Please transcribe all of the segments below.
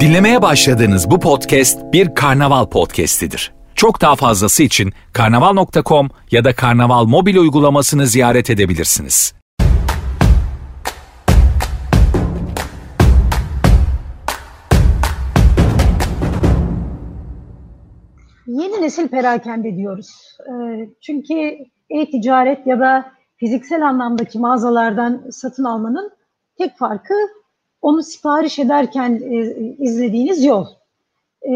Dinlemeye başladığınız bu podcast bir karnaval podcastidir. Çok daha fazlası için karnaval.com ya da karnaval mobil uygulamasını ziyaret edebilirsiniz. Yeni nesil perakende diyoruz. Ee, çünkü e-ticaret ya da fiziksel anlamdaki mağazalardan satın almanın tek farkı onu sipariş ederken e, izlediğiniz yol. E,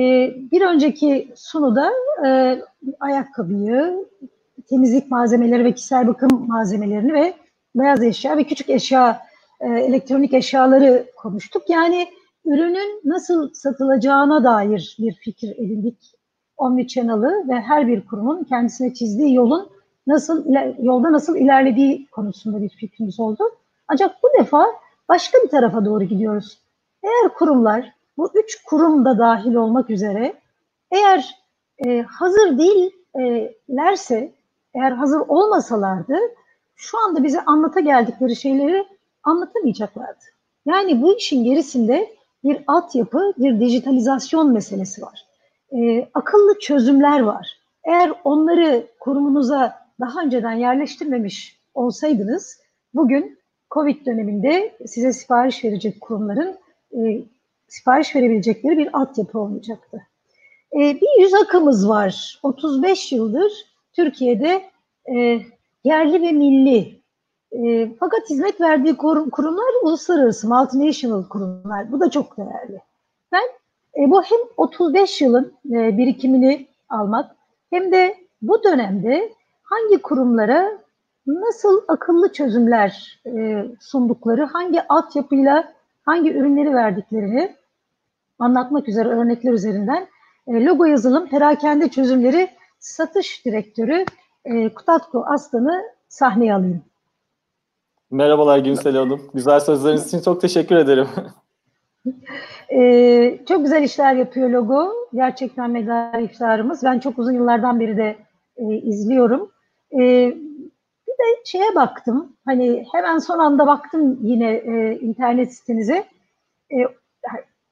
bir önceki sunuda e, ayakkabıyı, temizlik malzemeleri ve kişisel bakım malzemelerini ve beyaz eşya ve küçük eşya, e, elektronik eşyaları konuştuk. Yani ürünün nasıl satılacağına dair bir fikir edindik. Omnichannel'ı ve her bir kurumun kendisine çizdiği yolun nasıl yolda nasıl ilerlediği konusunda bir fikrimiz oldu. Ancak bu defa başka bir tarafa doğru gidiyoruz. Eğer kurumlar, bu üç kurum da dahil olmak üzere, eğer e, hazır değillerse, eğer hazır olmasalardı, şu anda bize anlata geldikleri şeyleri anlatamayacaklardı. Yani bu işin gerisinde bir altyapı, bir dijitalizasyon meselesi var. E, akıllı çözümler var. Eğer onları kurumunuza daha önceden yerleştirmemiş olsaydınız, bugün Covid döneminde size sipariş verecek kurumların e, sipariş verebilecekleri bir altyapı olmayacaktı. E, bir yüz akımız var. 35 yıldır Türkiye'de e, yerli ve milli e, fakat hizmet verdiği kurum, kurumlar uluslararası, multinational kurumlar. Bu da çok değerli. Ben e, bu hem 35 yılın e, birikimini almak hem de bu dönemde hangi kurumlara nasıl akıllı çözümler e, sundukları, hangi altyapıyla hangi ürünleri verdiklerini anlatmak üzere örnekler üzerinden e, logo yazılım perakende çözümleri satış direktörü e, Kutatko Aslan'ı sahneye alayım. Merhabalar Gülsel Hanım. Güzel sözleriniz için çok teşekkür ederim. ee, çok güzel işler yapıyor logo. Gerçekten medar iftarımız. Ben çok uzun yıllardan beri de e, izliyorum. E, de şeye baktım. Hani hemen son anda baktım yine e, internet sitenize. E,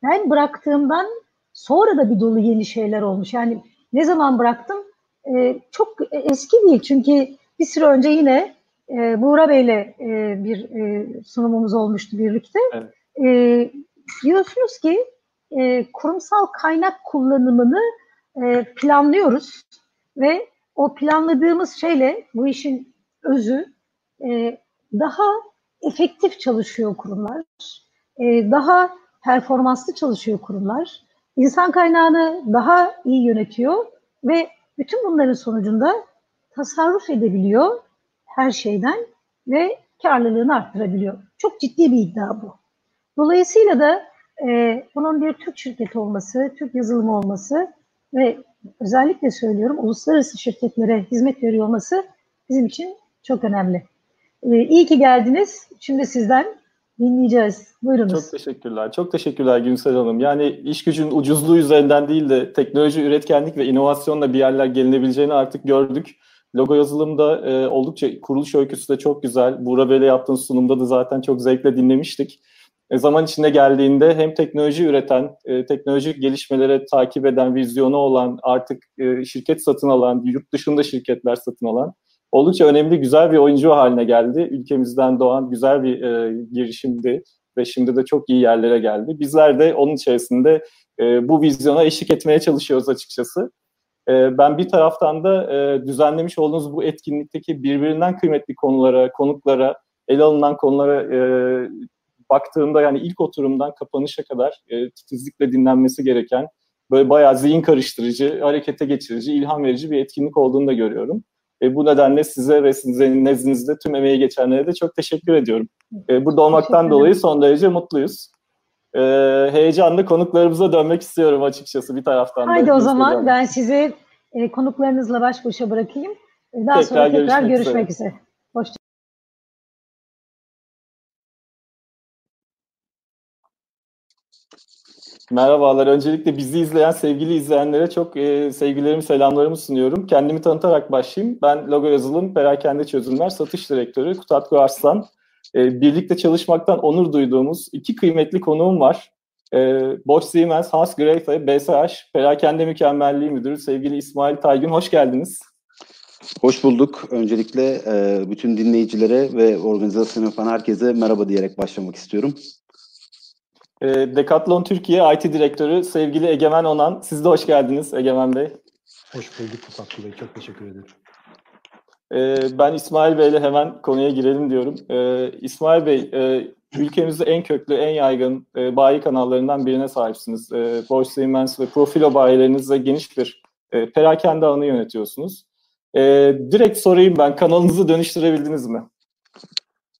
ben bıraktığımdan sonra da bir dolu yeni şeyler olmuş. Yani ne zaman bıraktım? E, çok eski değil çünkü bir süre önce yine e, Buğra Bey'le e, bir e, sunumumuz olmuştu birlikte. Evet. E, diyorsunuz ki e, kurumsal kaynak kullanımını e, planlıyoruz ve o planladığımız şeyle bu işin özü e, daha efektif çalışıyor kurumlar, e, daha performanslı çalışıyor kurumlar, insan kaynağını daha iyi yönetiyor ve bütün bunların sonucunda tasarruf edebiliyor her şeyden ve karlılığını arttırabiliyor. Çok ciddi bir iddia bu. Dolayısıyla da e, bunun bir Türk şirketi olması, Türk yazılımı olması ve özellikle söylüyorum uluslararası şirketlere hizmet veriyor olması bizim için çok önemli. Ee, iyi ki geldiniz. Şimdi sizden dinleyeceğiz. Buyurunuz. Çok teşekkürler. Çok teşekkürler Günsel Hanım. Yani iş gücün ucuzluğu üzerinden değil de teknoloji, üretkenlik ve inovasyonla bir yerler gelinebileceğini artık gördük. Logo yazılımda e, oldukça kuruluş öyküsü de çok güzel. Buğra Bey'le yaptığınız sunumda da zaten çok zevkle dinlemiştik. E, zaman içinde geldiğinde hem teknoloji üreten, e, teknolojik gelişmelere takip eden, vizyonu olan, artık e, şirket satın alan, yurt dışında şirketler satın alan oldukça önemli, güzel bir oyuncu haline geldi. Ülkemizden doğan güzel bir e, girişimdi ve şimdi de çok iyi yerlere geldi. Bizler de onun içerisinde e, bu vizyona eşlik etmeye çalışıyoruz açıkçası. E, ben bir taraftan da e, düzenlemiş olduğunuz bu etkinlikteki birbirinden kıymetli konulara, konuklara, ele alınan konulara e, baktığımda yani ilk oturumdan kapanışa kadar e, titizlikle dinlenmesi gereken böyle bayağı zihin karıştırıcı, harekete geçirici, ilham verici bir etkinlik olduğunu da görüyorum. E, bu nedenle size ve sizin nezdinizde tüm emeği geçenlere de çok teşekkür ediyorum. E, burada olmaktan dolayı son derece mutluyuz. E, heyecanla konuklarımıza dönmek istiyorum açıkçası bir taraftan. Haydi o zaman ben sizi e, konuklarınızla baş başa bırakayım. Daha tekrar sonra tekrar görüşmek, görüşmek üzere. üzere. Hoşçakalın. Merhabalar. Öncelikle bizi izleyen sevgili izleyenlere çok e, sevgilerimi, selamlarımı sunuyorum. Kendimi tanıtarak başlayayım. Ben Logo Yazılım Perakende Çözümler Satış Direktörü Kutatko Arslan. e, birlikte çalışmaktan onur duyduğumuz iki kıymetli konuğum var. E, Bosch Siemens Hans Greyfe, BSH Perakende Mükemmelliği Müdürü sevgili İsmail Taygün hoş geldiniz. Hoş bulduk. Öncelikle e, bütün dinleyicilere ve organizasyon yapan herkese merhaba diyerek başlamak istiyorum. E, Decathlon Türkiye IT Direktörü sevgili Egemen Onan. Siz de hoş geldiniz Egemen Bey. Hoş bulduk Kutatlı Bey. Çok teşekkür ederim. E, ben İsmail Bey ile hemen konuya girelim diyorum. E, İsmail Bey, e, ülkemizde en köklü, en yaygın e, bayi kanallarından birine sahipsiniz. E, Bosch, Siemens ve Profilo bayilerinizle geniş bir e, perakende alanı yönetiyorsunuz. E, direkt sorayım ben, kanalınızı dönüştürebildiniz mi?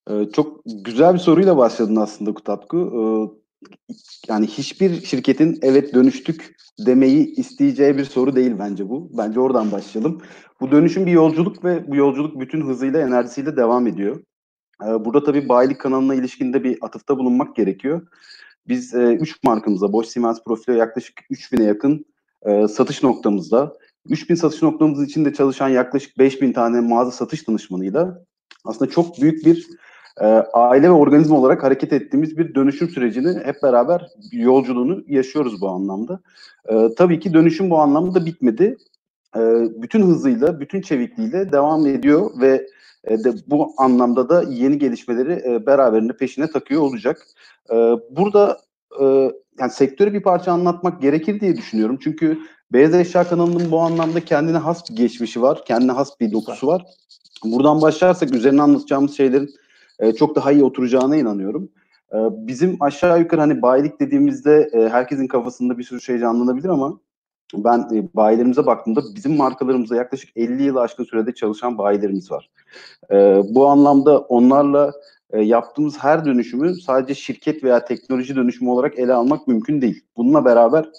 Ee, çok güzel bir soruyla başladın aslında Kutatku. Yani hiçbir şirketin evet dönüştük demeyi isteyeceği bir soru değil bence bu. Bence oradan başlayalım. Bu dönüşüm bir yolculuk ve bu yolculuk bütün hızıyla, enerjisiyle devam ediyor. Ee, burada tabii bayilik kanalına ilişkinde bir atıfta bulunmak gerekiyor. Biz 3 e, markamıza, Bosch Siemens Profilo yaklaşık 3000'e yakın e, satış noktamızda, 3000 satış noktamız içinde çalışan yaklaşık 5000 tane mağaza satış danışmanıyla aslında çok büyük bir e, aile ve organizma olarak hareket ettiğimiz bir dönüşüm sürecini hep beraber yolculuğunu yaşıyoruz bu anlamda. E, tabii ki dönüşüm bu anlamda bitmedi. E, bütün hızıyla, bütün çevikliğiyle devam ediyor ve e, de bu anlamda da yeni gelişmeleri e, beraberinde peşine takıyor olacak. Burada e, yani sektörü bir parça anlatmak gerekir diye düşünüyorum. Çünkü Beyaz Eşya kanalının bu anlamda kendine has bir geçmişi var, kendine has bir dokusu var. Buradan başlarsak üzerine anlatacağımız şeylerin e, çok daha iyi oturacağına inanıyorum. E, bizim aşağı yukarı hani bayilik dediğimizde e, herkesin kafasında bir sürü şey canlanabilir ama ben e, bayilerimize baktığımda bizim markalarımızda yaklaşık 50 yıl aşkın sürede çalışan bayilerimiz var. E, bu anlamda onlarla e, yaptığımız her dönüşümü sadece şirket veya teknoloji dönüşümü olarak ele almak mümkün değil. Bununla beraber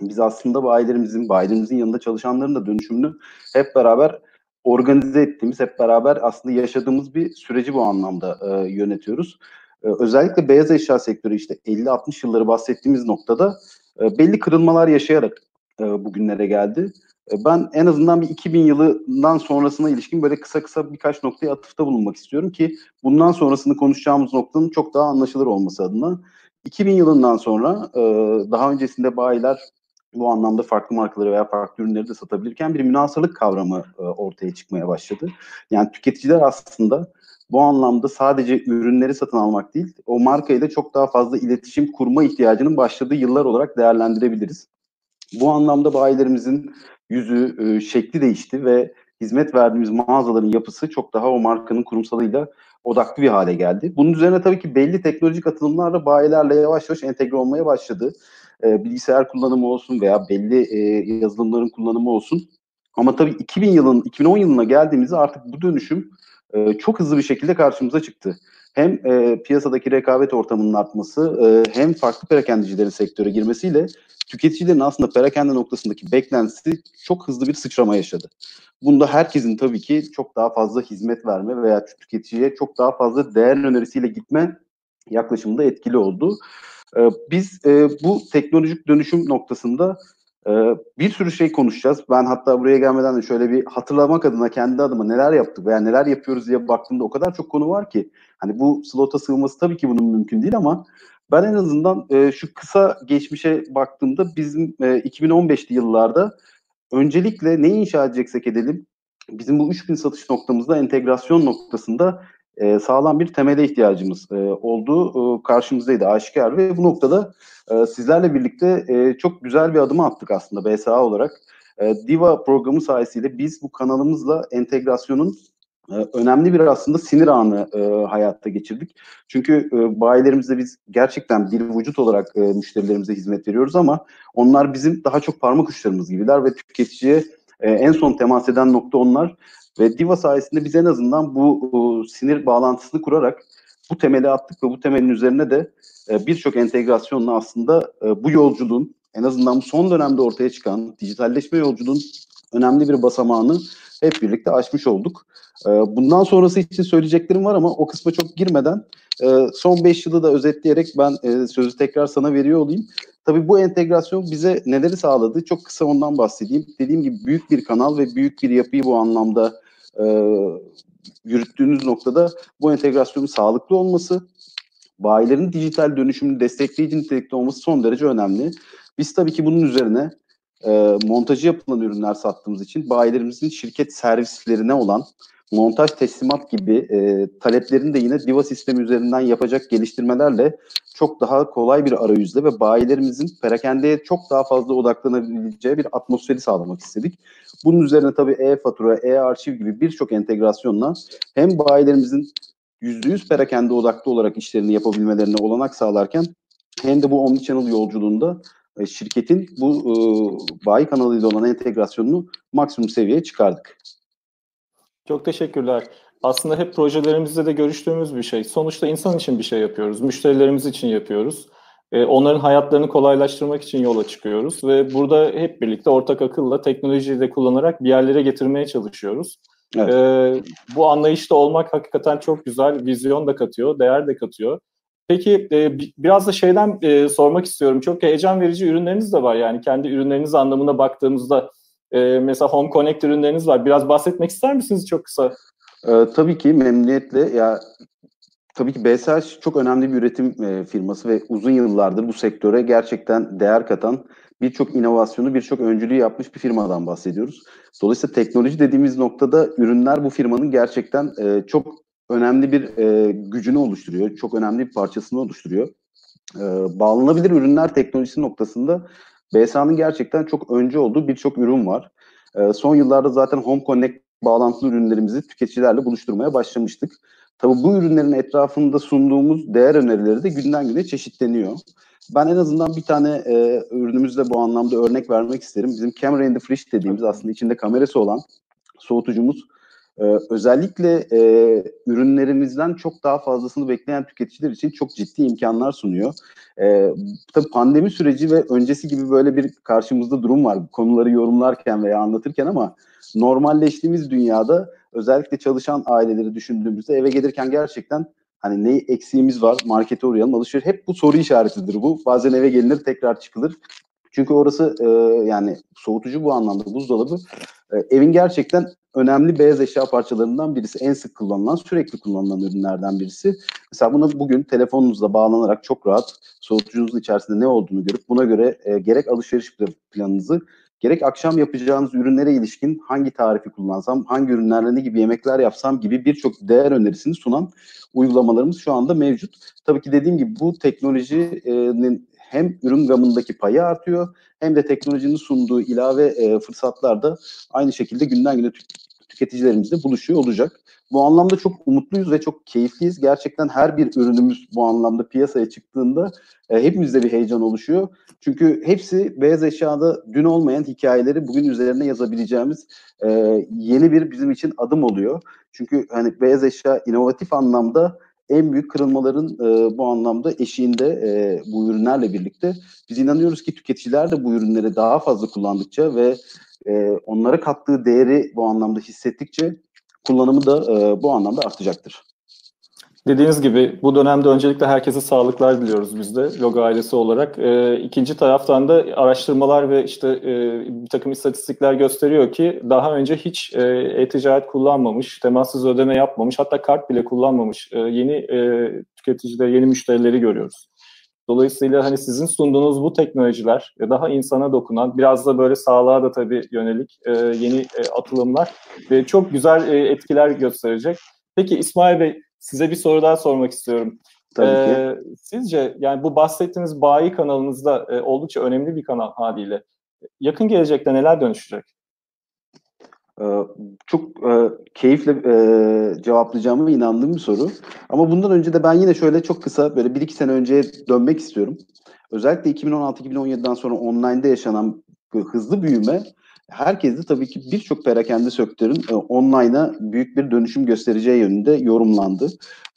biz aslında bayilerimizin, bayilerimizin yanında çalışanların da dönüşümünü hep beraber organize ettiğimiz, hep beraber aslında yaşadığımız bir süreci bu anlamda e, yönetiyoruz. E, özellikle beyaz eşya sektörü işte 50-60 yılları bahsettiğimiz noktada e, belli kırılmalar yaşayarak e, bugünlere geldi. E, ben en azından bir 2000 yılından sonrasına ilişkin böyle kısa kısa birkaç noktaya atıfta bulunmak istiyorum ki bundan sonrasını konuşacağımız noktanın çok daha anlaşılır olması adına. 2000 yılından sonra e, daha öncesinde bayiler bu anlamda farklı markaları veya farklı ürünleri de satabilirken bir münasırlık kavramı e, ortaya çıkmaya başladı. Yani tüketiciler aslında bu anlamda sadece ürünleri satın almak değil, o markayla çok daha fazla iletişim kurma ihtiyacının başladığı yıllar olarak değerlendirebiliriz. Bu anlamda bayilerimizin yüzü, e, şekli değişti ve hizmet verdiğimiz mağazaların yapısı çok daha o markanın kurumsalıyla odaklı bir hale geldi. Bunun üzerine tabii ki belli teknolojik atılımlarla bayilerle yavaş yavaş entegre olmaya başladı. E, bilgisayar kullanımı olsun veya belli e, yazılımların kullanımı olsun. Ama tabii 2000 yılın, 2010 yılına geldiğimizde artık bu dönüşüm e, çok hızlı bir şekilde karşımıza çıktı. Hem e, piyasadaki rekabet ortamının artması e, hem farklı perakendicilerin sektöre girmesiyle tüketicilerin aslında perakende noktasındaki beklentisi çok hızlı bir sıçrama yaşadı. Bunda herkesin tabii ki çok daha fazla hizmet verme veya tüketiciye çok daha fazla değer önerisiyle gitme yaklaşımında etkili oldu. Ee, biz e, bu teknolojik dönüşüm noktasında e, bir sürü şey konuşacağız. Ben hatta buraya gelmeden de şöyle bir hatırlamak adına kendi adıma neler yaptık veya neler yapıyoruz diye baktığımda o kadar çok konu var ki. Hani bu slota sığması tabii ki bunun mümkün değil ama ben en azından e, şu kısa geçmişe baktığımda bizim e, 2015'li yıllarda öncelikle ne inşa edeceksek edelim bizim bu 3000 satış noktamızda entegrasyon noktasında e, sağlam bir temele ihtiyacımız e, olduğu e, karşımızdaydı aşikar ve bu noktada e, sizlerle birlikte e, çok güzel bir adım attık aslında BSA olarak. E, Diva programı sayesinde biz bu kanalımızla entegrasyonun e, önemli bir aslında sinir anı e, hayatta geçirdik. Çünkü e, bayilerimizde biz gerçekten bir vücut olarak e, müşterilerimize hizmet veriyoruz ama onlar bizim daha çok parmak uçlarımız gibiler ve tüketiciye e, en son temas eden nokta onlar. Ve Diva sayesinde biz en azından bu e, sinir bağlantısını kurarak bu temeli attık ve bu temelin üzerine de e, birçok entegrasyonla aslında e, bu yolculuğun en azından son dönemde ortaya çıkan dijitalleşme yolculuğun önemli bir basamağını hep birlikte aşmış olduk. E, bundan sonrası için söyleyeceklerim var ama o kısma çok girmeden e, son 5 yılı da özetleyerek ben e, sözü tekrar sana veriyor olayım. Tabii bu entegrasyon bize neleri sağladı? Çok kısa ondan bahsedeyim. Dediğim gibi büyük bir kanal ve büyük bir yapıyı bu anlamda e, yürüttüğünüz noktada bu entegrasyonun sağlıklı olması, bayilerin dijital dönüşümünü destekleyici nitelikte olması son derece önemli. Biz tabii ki bunun üzerine e, montajı yapılan ürünler sattığımız için bayilerimizin şirket servislerine olan montaj teslimat gibi e, taleplerini de yine Diva sistemi üzerinden yapacak geliştirmelerle çok daha kolay bir arayüzle ve bayilerimizin perakendeye çok daha fazla odaklanabileceği bir atmosferi sağlamak istedik. Bunun üzerine tabii e-fatura, e-arşiv gibi birçok entegrasyonla hem bayilerimizin %100 perakende odaklı olarak işlerini yapabilmelerine olanak sağlarken hem de bu omnichannel yolculuğunda e, şirketin bu e, bayi kanalıyla olan entegrasyonunu maksimum seviyeye çıkardık. Çok teşekkürler. Aslında hep projelerimizde de görüştüğümüz bir şey. Sonuçta insan için bir şey yapıyoruz. Müşterilerimiz için yapıyoruz. Ee, onların hayatlarını kolaylaştırmak için yola çıkıyoruz. Ve burada hep birlikte ortak akılla teknolojiyi de kullanarak bir yerlere getirmeye çalışıyoruz. Evet. Ee, bu anlayışta olmak hakikaten çok güzel. Vizyon da katıyor, değer de katıyor. Peki e, biraz da şeyden e, sormak istiyorum. Çok heyecan verici ürünleriniz de var. Yani kendi ürünleriniz anlamına baktığımızda e, mesela Home Connect ürünleriniz var. Biraz bahsetmek ister misiniz çok kısa? Tabii ki memnuniyetle. Ya tabii ki BSH çok önemli bir üretim firması ve uzun yıllardır bu sektöre gerçekten değer katan birçok inovasyonu, birçok öncülüğü yapmış bir firmadan bahsediyoruz. Dolayısıyla teknoloji dediğimiz noktada ürünler bu firmanın gerçekten çok önemli bir e, gücünü oluşturuyor. Çok önemli bir parçasını oluşturuyor. E, bağlanabilir ürünler teknolojisi noktasında BSA'nın gerçekten çok önce olduğu birçok ürün var. E, son yıllarda zaten Home Connect bağlantılı ürünlerimizi tüketicilerle buluşturmaya başlamıştık. Tabii bu ürünlerin etrafında sunduğumuz değer önerileri de günden güne çeşitleniyor. Ben en azından bir tane e, ürünümüzde bu anlamda örnek vermek isterim. Bizim Camera in the Fridge dediğimiz aslında içinde kamerası olan soğutucumuz ee, özellikle e, ürünlerimizden çok daha fazlasını bekleyen tüketiciler için çok ciddi imkanlar sunuyor. E, tabii pandemi süreci ve öncesi gibi böyle bir karşımızda durum var bu konuları yorumlarken veya anlatırken ama normalleştiğimiz dünyada özellikle çalışan aileleri düşündüğümüzde eve gelirken gerçekten hani ne eksiğimiz var markete uğrayalım alışveriş hep bu soru işaretidir bu. Bazen eve gelinir tekrar çıkılır. Çünkü orası e, yani soğutucu bu anlamda buzdolabı e, evin gerçekten önemli beyaz eşya parçalarından birisi. En sık kullanılan, sürekli kullanılan ürünlerden birisi. Mesela bunu bugün telefonunuzla bağlanarak çok rahat soğutucunuzun içerisinde ne olduğunu görüp buna göre e, gerek alışveriş planınızı gerek akşam yapacağınız ürünlere ilişkin hangi tarifi kullansam, hangi ürünlerle ne gibi yemekler yapsam gibi birçok değer önerisini sunan uygulamalarımız şu anda mevcut. Tabii ki dediğim gibi bu teknolojinin hem ürün gamındaki payı artıyor hem de teknolojinin sunduğu ilave e, fırsatlar da aynı şekilde günden güne tüketicilerimizle buluşuyor olacak. Bu anlamda çok umutluyuz ve çok keyifliyiz. Gerçekten her bir ürünümüz bu anlamda piyasaya çıktığında e, hepimizde bir heyecan oluşuyor. Çünkü hepsi beyaz eşyada dün olmayan hikayeleri bugün üzerine yazabileceğimiz e, yeni bir bizim için adım oluyor. Çünkü hani beyaz eşya inovatif anlamda en büyük kırılmaların e, bu anlamda eşiğinde e, bu ürünlerle birlikte biz inanıyoruz ki tüketiciler de bu ürünleri daha fazla kullandıkça ve e, onlara kattığı değeri bu anlamda hissettikçe kullanımı da e, bu anlamda artacaktır. Dediğiniz gibi bu dönemde öncelikle herkese sağlıklar diliyoruz biz de Logo ailesi olarak. E, ikinci taraftan da araştırmalar ve işte e, bir takım istatistikler gösteriyor ki daha önce hiç e, e-ticaret kullanmamış, temassız ödeme yapmamış, hatta kart bile kullanmamış e, yeni e, tüketiciler, yeni müşterileri görüyoruz. Dolayısıyla hani sizin sunduğunuz bu teknolojiler daha insana dokunan, biraz da böyle sağlığa da tabii yönelik e, yeni e, atılımlar ve çok güzel e, etkiler gösterecek. Peki İsmail Bey size bir soru daha sormak istiyorum. Tabii ee, ki. Sizce yani bu bahsettiğiniz bayi kanalınızda e, oldukça önemli bir kanal haliyle. Yakın gelecekte neler dönüşecek? Ee, çok e, keyifle e, cevaplayacağıma inandığım bir soru. Ama bundan önce de ben yine şöyle çok kısa böyle bir iki sene önceye dönmek istiyorum. Özellikle 2016-2017'den sonra online'da yaşanan hızlı büyüme herkes tabii ki birçok perakende sektörün e, online'a büyük bir dönüşüm göstereceği yönünde yorumlandı.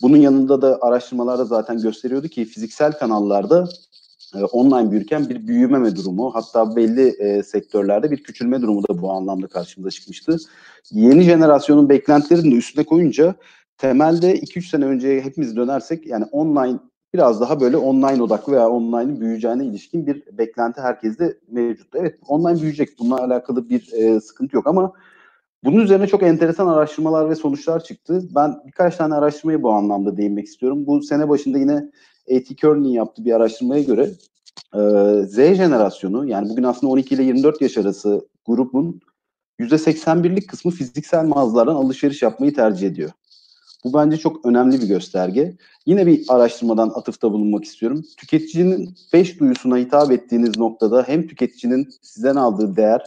Bunun yanında da araştırmalarda zaten gösteriyordu ki fiziksel kanallarda e, online büyürken bir büyümeme durumu hatta belli e, sektörlerde bir küçülme durumu da bu anlamda karşımıza çıkmıştı. Yeni jenerasyonun beklentilerini de üstüne koyunca temelde 2-3 sene önceye hepimiz dönersek yani online biraz daha böyle online odaklı veya online'ın büyüyeceğine ilişkin bir beklenti herkeste mevcut. Evet online büyüyecek. Bununla alakalı bir e, sıkıntı yok ama Bunun üzerine çok enteresan araştırmalar ve sonuçlar çıktı. Ben birkaç tane araştırmaya bu anlamda değinmek istiyorum. Bu sene başında yine A.T. Kearney'in yaptığı bir araştırmaya göre e, Z jenerasyonu yani bugün aslında 12 ile 24 yaş arası grubun %81'lik kısmı fiziksel mağazalardan alışveriş yapmayı tercih ediyor. Bu bence çok önemli bir gösterge. Yine bir araştırmadan atıfta bulunmak istiyorum. Tüketicinin beş duyusuna hitap ettiğiniz noktada hem tüketicinin sizden aldığı değer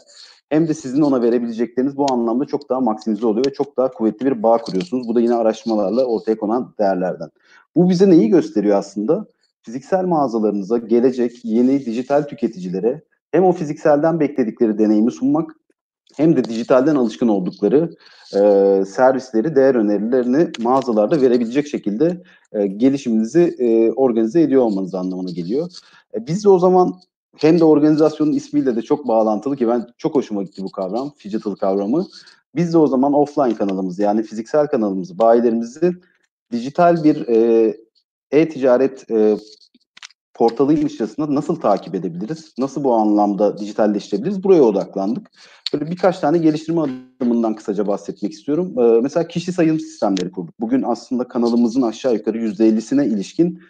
hem de sizin ona verebilecekleriniz bu anlamda çok daha maksimize oluyor ve çok daha kuvvetli bir bağ kuruyorsunuz. Bu da yine araştırmalarla ortaya konan değerlerden. Bu bize neyi gösteriyor aslında? Fiziksel mağazalarınıza gelecek yeni dijital tüketicilere hem o fizikselden bekledikleri deneyimi sunmak hem de dijitalden alışkın oldukları e, servisleri, değer önerilerini mağazalarda verebilecek şekilde e, gelişiminizi e, organize ediyor olmanız anlamına geliyor. E, biz de o zaman hem de organizasyonun ismiyle de çok bağlantılı ki ben çok hoşuma gitti bu kavram, digital kavramı. Biz de o zaman offline kanalımızı yani fiziksel kanalımızı, bayilerimizi dijital bir e, e-ticaret e, portalı inşasında nasıl takip edebiliriz? Nasıl bu anlamda dijitalleştirebiliriz? Buraya odaklandık. Böyle birkaç tane geliştirme adımından kısaca bahsetmek istiyorum. Ee, mesela kişi sayım sistemleri kurduk. Bugün aslında kanalımızın aşağı yukarı %50'sine ilişkin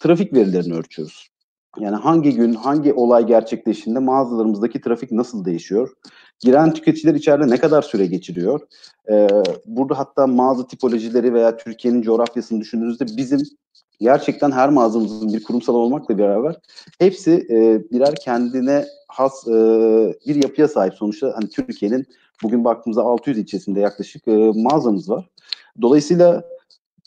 trafik verilerini ölçüyoruz. Yani hangi gün, hangi olay gerçekleştiğinde mağazalarımızdaki trafik nasıl değişiyor? Giren tüketiciler içeride ne kadar süre geçiriyor? Ee, burada hatta mağaza tipolojileri veya Türkiye'nin coğrafyasını düşündüğünüzde bizim gerçekten her mağazamızın bir kurumsal olmakla beraber hepsi e, birer kendine has e, bir yapıya sahip. Sonuçta hani Türkiye'nin bugün baktığımızda 600 ilçesinde yaklaşık e, mağazamız var. Dolayısıyla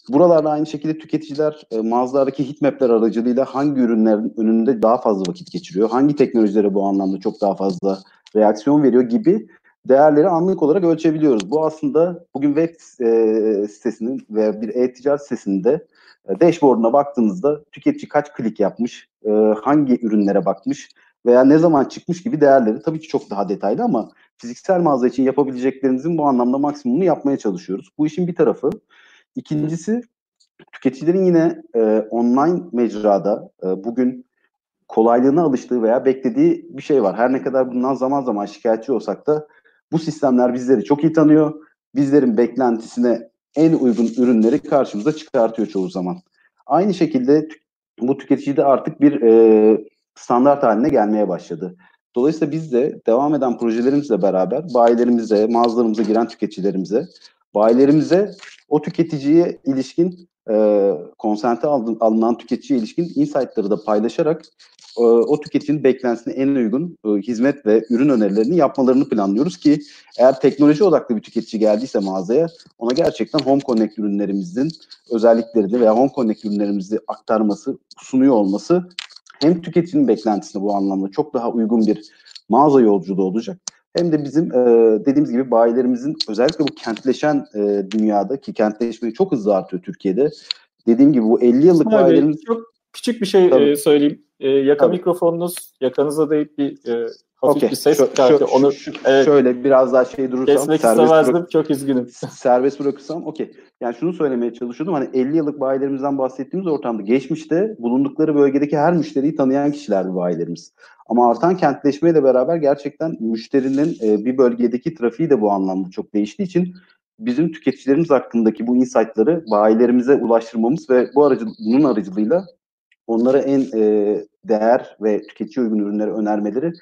buralarda aynı şekilde tüketiciler e, mağazalardaki hitmapler aracılığıyla hangi ürünlerin önünde daha fazla vakit geçiriyor, hangi teknolojilere bu anlamda çok daha fazla reaksiyon veriyor gibi değerleri anlık olarak ölçebiliyoruz. Bu aslında bugün web e, sitesinin veya bir e-ticaret sitesinde dashboard'una baktığınızda tüketici kaç klik yapmış, e, hangi ürünlere bakmış veya ne zaman çıkmış gibi değerleri tabii ki çok daha detaylı ama fiziksel mağaza için yapabileceklerinizin bu anlamda maksimumunu yapmaya çalışıyoruz. Bu işin bir tarafı. İkincisi tüketicilerin yine e, online mecrada e, bugün kolaylığına alıştığı veya beklediği bir şey var. Her ne kadar bundan zaman zaman şikayetçi olsak da bu sistemler bizleri çok iyi tanıyor. Bizlerin beklentisine en uygun ürünleri karşımıza çıkartıyor çoğu zaman. Aynı şekilde bu tüketici de artık bir e, standart haline gelmeye başladı. Dolayısıyla biz de devam eden projelerimizle beraber bayilerimize, mağazalarımıza giren tüketicilerimize, bayilerimize o tüketiciye ilişkin e, konsente alınan tüketiciye ilişkin insight'ları da paylaşarak e, o tüketicinin beklentisine en uygun e, hizmet ve ürün önerilerini yapmalarını planlıyoruz ki eğer teknoloji odaklı bir tüketici geldiyse mağazaya ona gerçekten Home Connect ürünlerimizin özelliklerini veya Home Connect ürünlerimizi aktarması, sunuyor olması hem tüketicinin beklentisine bu anlamda çok daha uygun bir mağaza yolculuğu olacak. Hem de bizim e, dediğimiz gibi bayilerimizin özellikle bu kentleşen e, dünyada ki kentleşmeyi çok hızlı artıyor Türkiye'de. Dediğim gibi bu 50 yıllık Abi, bayilerimiz... Çok küçük bir şey e, söyleyeyim. E, yaka Tabii. mikrofonunuz yakanıza deyip bir e, hafif okay. bir ses şu. Onu şu, evet. şöyle biraz daha şey durursam kesmek istemezdim. Bırak, çok üzgünüm. serbest bırakırsam okey. Yani şunu söylemeye çalışıyordum. Hani 50 yıllık bayilerimizden bahsettiğimiz ortamda geçmişte bulundukları bölgedeki her müşteriyi tanıyan kişilerdi bayilerimiz. Ama artan kentleşmeyle beraber gerçekten müşterinin e, bir bölgedeki trafiği de bu anlamda çok değiştiği için bizim tüketicilerimiz hakkındaki bu insight'ları bayilerimize ulaştırmamız ve bu aracı, bunun aracılığıyla onlara en e, değer ve tüketici uygun ürünleri önermeleri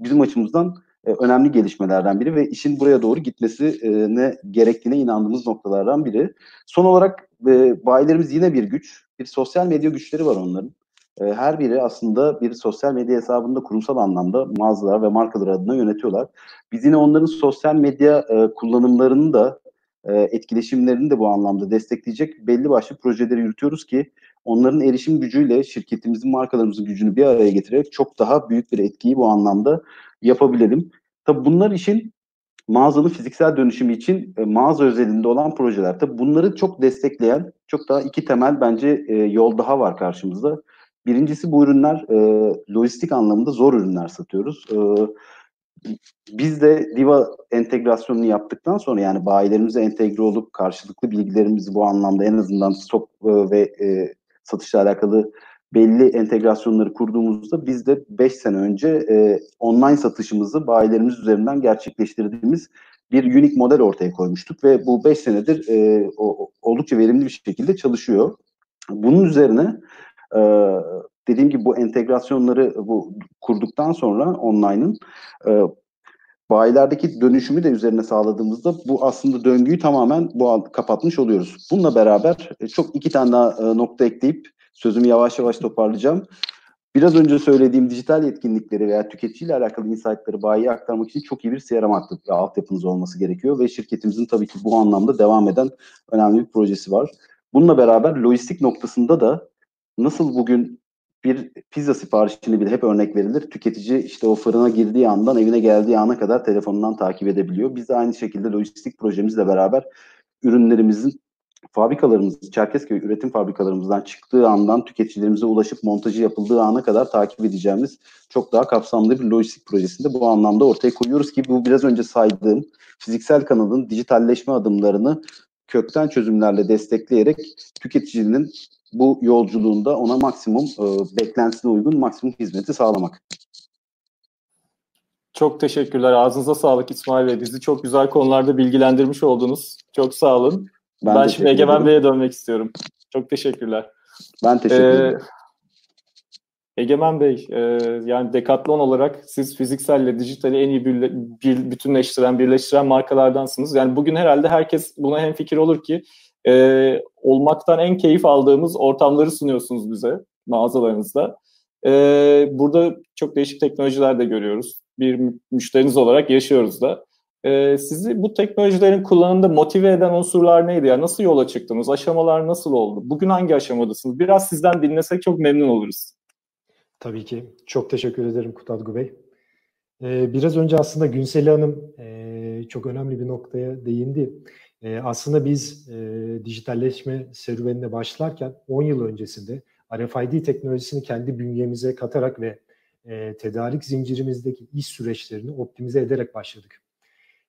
bizim açımızdan e, önemli gelişmelerden biri ve işin buraya doğru gitmesine gerektiğine inandığımız noktalardan biri. Son olarak e, bayilerimiz yine bir güç. Bir sosyal medya güçleri var onların. E, her biri aslında bir sosyal medya hesabında kurumsal anlamda mağazalar ve markalar adına yönetiyorlar. Biz yine onların sosyal medya e, kullanımlarını da e, etkileşimlerini de bu anlamda destekleyecek belli başlı projeleri yürütüyoruz ki onların erişim gücüyle şirketimizin markalarımızın gücünü bir araya getirerek çok daha büyük bir etkiyi bu anlamda yapabilelim. Tabii bunlar için mağazanın fiziksel dönüşümü için e, mağaza özelinde olan projeler. Tabii bunları çok destekleyen çok daha iki temel bence e, yol daha var karşımızda. Birincisi bu ürünler e, lojistik anlamında zor ürünler satıyoruz. E, biz de Diva entegrasyonunu yaptıktan sonra yani bayilerimize entegre olup karşılıklı bilgilerimizi bu anlamda en azından stok e, ve e, satışla alakalı belli entegrasyonları kurduğumuzda biz de 5 sene önce e, online satışımızı bayilerimiz üzerinden gerçekleştirdiğimiz bir unique model ortaya koymuştuk ve bu 5 senedir e, o, oldukça verimli bir şekilde çalışıyor. Bunun üzerine e, dediğim gibi bu entegrasyonları bu kurduktan sonra online'ın e, bayilerdeki dönüşümü de üzerine sağladığımızda bu aslında döngüyü tamamen bu kapatmış oluyoruz. Bununla beraber e, çok iki tane daha e, nokta ekleyip sözümü yavaş yavaş toparlayacağım. Biraz önce söylediğim dijital yetkinlikleri veya tüketiciyle alakalı insight'ları bayiye aktarmak için çok iyi bir CRM altyapınız olması gerekiyor ve şirketimizin tabii ki bu anlamda devam eden önemli bir projesi var. Bununla beraber lojistik noktasında da nasıl bugün bir pizza siparişini bile hep örnek verilir. Tüketici işte o fırına girdiği andan evine geldiği ana kadar telefonundan takip edebiliyor. Biz de aynı şekilde lojistik projemizle beraber ürünlerimizin fabrikalarımız, Çerkezköy üretim fabrikalarımızdan çıktığı andan tüketicilerimize ulaşıp montajı yapıldığı ana kadar takip edeceğimiz çok daha kapsamlı bir lojistik projesinde bu anlamda ortaya koyuyoruz ki bu biraz önce saydığım fiziksel kanalın dijitalleşme adımlarını kökten çözümlerle destekleyerek tüketicinin bu yolculuğunda ona maksimum e, beklentisine uygun maksimum hizmeti sağlamak. Çok teşekkürler. Ağzınıza sağlık İsmail Bey. Bizi çok güzel konularda bilgilendirmiş oldunuz. Çok sağ olun. Ben, ben şimdi Egemen Bey'e dönmek istiyorum. Çok teşekkürler. Ben teşekkür ee, ederim. Egemen Bey, e, yani Decathlon olarak siz fizikselle dijitali en iyi bir, bir, bütünleştiren, birleştiren markalardansınız. Yani bugün herhalde herkes buna hem fikir olur ki e, olmaktan en keyif aldığımız ortamları sunuyorsunuz bize mağazalarınızda. E, burada çok değişik teknolojiler de görüyoruz. Bir müşteriniz olarak yaşıyoruz da. E, sizi bu teknolojilerin kullanımında motive eden unsurlar neydi? Yani nasıl yola çıktınız? Aşamalar nasıl oldu? Bugün hangi aşamadasınız? Biraz sizden dinlesek çok memnun oluruz. Tabii ki. Çok teşekkür ederim Kutadgu Bey. Ee, biraz önce aslında Günseli Hanım e, çok önemli bir noktaya değindi. E, aslında biz e, dijitalleşme serüvenine başlarken 10 yıl öncesinde RFID teknolojisini kendi bünyemize katarak ve e, tedarik zincirimizdeki iş süreçlerini optimize ederek başladık.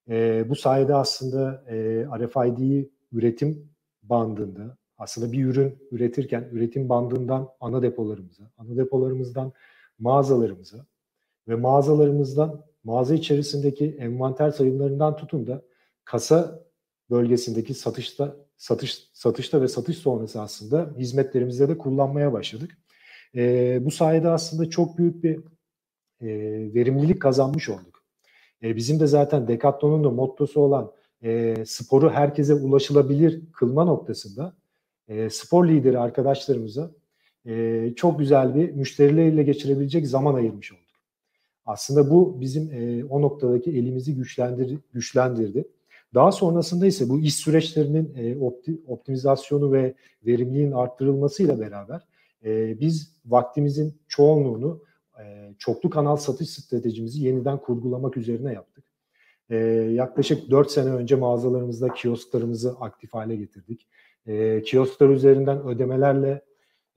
E, bu sayede aslında e, RFID'yi üretim bandında, aslında bir ürün üretirken üretim bandından ana depolarımıza, ana depolarımızdan mağazalarımıza ve mağazalarımızdan mağaza içerisindeki envanter sayımlarından tutun da kasa bölgesindeki satışta satış satışta ve satış sonrası aslında hizmetlerimizde de kullanmaya başladık. E, bu sayede aslında çok büyük bir e, verimlilik kazanmış olduk. E, bizim de zaten Decathlon'un da mottosu olan e, sporu herkese ulaşılabilir kılma noktasında e, spor lideri arkadaşlarımıza e, çok güzel bir müşterileriyle geçirebilecek zaman ayırmış olduk. Aslında bu bizim e, o noktadaki elimizi güçlendir, güçlendirdi. Daha sonrasında ise bu iş süreçlerinin e, opti, optimizasyonu ve verimliliğin arttırılmasıyla beraber e, biz vaktimizin çoğunluğunu e, çoklu kanal satış stratejimizi yeniden kurgulamak üzerine yaptık. E, yaklaşık 4 sene önce mağazalarımızda kiosklarımızı aktif hale getirdik. E, kiosklar üzerinden ödemelerle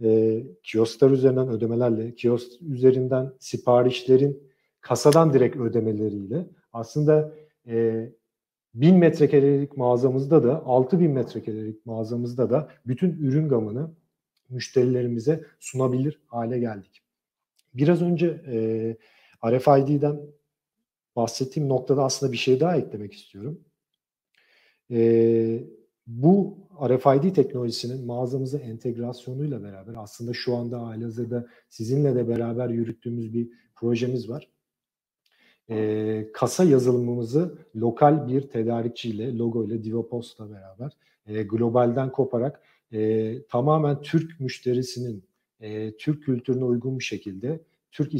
e, kiosklar üzerinden ödemelerle, kiosk üzerinden siparişlerin kasadan direkt ödemeleriyle aslında e, 1000 metrekarelik mağazamızda da 6000 metrekarelik mağazamızda da bütün ürün gamını müşterilerimize sunabilir hale geldik. Biraz önce e, RFID'den bahsettiğim noktada aslında bir şey daha eklemek istiyorum. E, bu RFID teknolojisinin mağazamıza entegrasyonuyla beraber aslında şu anda halihazırda sizinle de beraber yürüttüğümüz bir projemiz var e, kasa yazılımımızı lokal bir tedarikçiyle, logo ile Divopost'la beraber e, globalden koparak e, tamamen Türk müşterisinin e, Türk kültürüne uygun bir şekilde Türk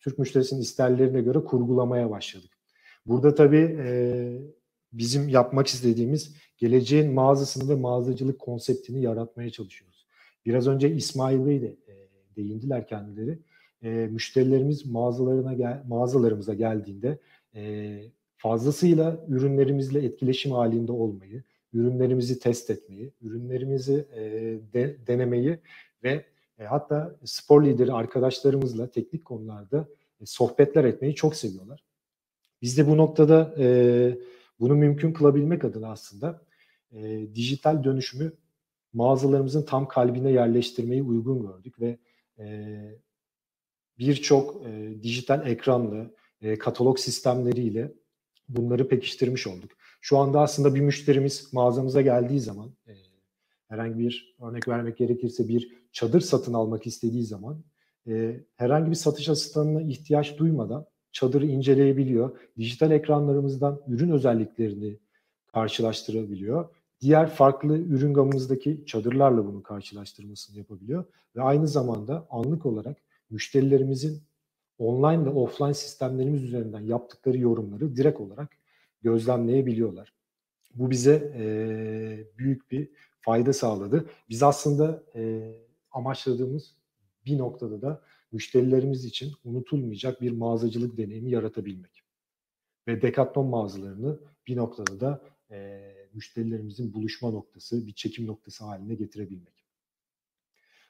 Türk müşterisinin isterlerine göre kurgulamaya başladık. Burada tabii e, bizim yapmak istediğimiz geleceğin mağazasını ve mağazacılık konseptini yaratmaya çalışıyoruz. Biraz önce İsmail Bey de e, değindiler kendileri e, müşterilerimiz mağazalarına gel, mağazalarımıza geldiğinde e, fazlasıyla ürünlerimizle etkileşim halinde olmayı, ürünlerimizi test etmeyi, ürünlerimizi e, de, denemeyi ve e, hatta spor lideri arkadaşlarımızla teknik konularda e, sohbetler etmeyi çok seviyorlar. Biz de bu noktada e, bunu mümkün kılabilmek adına aslında e, dijital dönüşümü mağazalarımızın tam kalbine yerleştirmeyi uygun gördük ve e, birçok e, dijital ekranlı e, katalog sistemleriyle bunları pekiştirmiş olduk. Şu anda aslında bir müşterimiz mağazamıza geldiği zaman e, herhangi bir örnek vermek gerekirse bir çadır satın almak istediği zaman e, herhangi bir satış asistanına ihtiyaç duymadan çadırı inceleyebiliyor. Dijital ekranlarımızdan ürün özelliklerini karşılaştırabiliyor. Diğer farklı ürün gamımızdaki çadırlarla bunu karşılaştırmasını yapabiliyor. Ve aynı zamanda anlık olarak müşterilerimizin online ve offline sistemlerimiz üzerinden yaptıkları yorumları direkt olarak gözlemleyebiliyorlar. Bu bize e, büyük bir fayda sağladı. Biz aslında e, amaçladığımız bir noktada da müşterilerimiz için unutulmayacak bir mağazacılık deneyimi yaratabilmek. Ve Decathlon mağazalarını bir noktada da e, müşterilerimizin buluşma noktası, bir çekim noktası haline getirebilmek.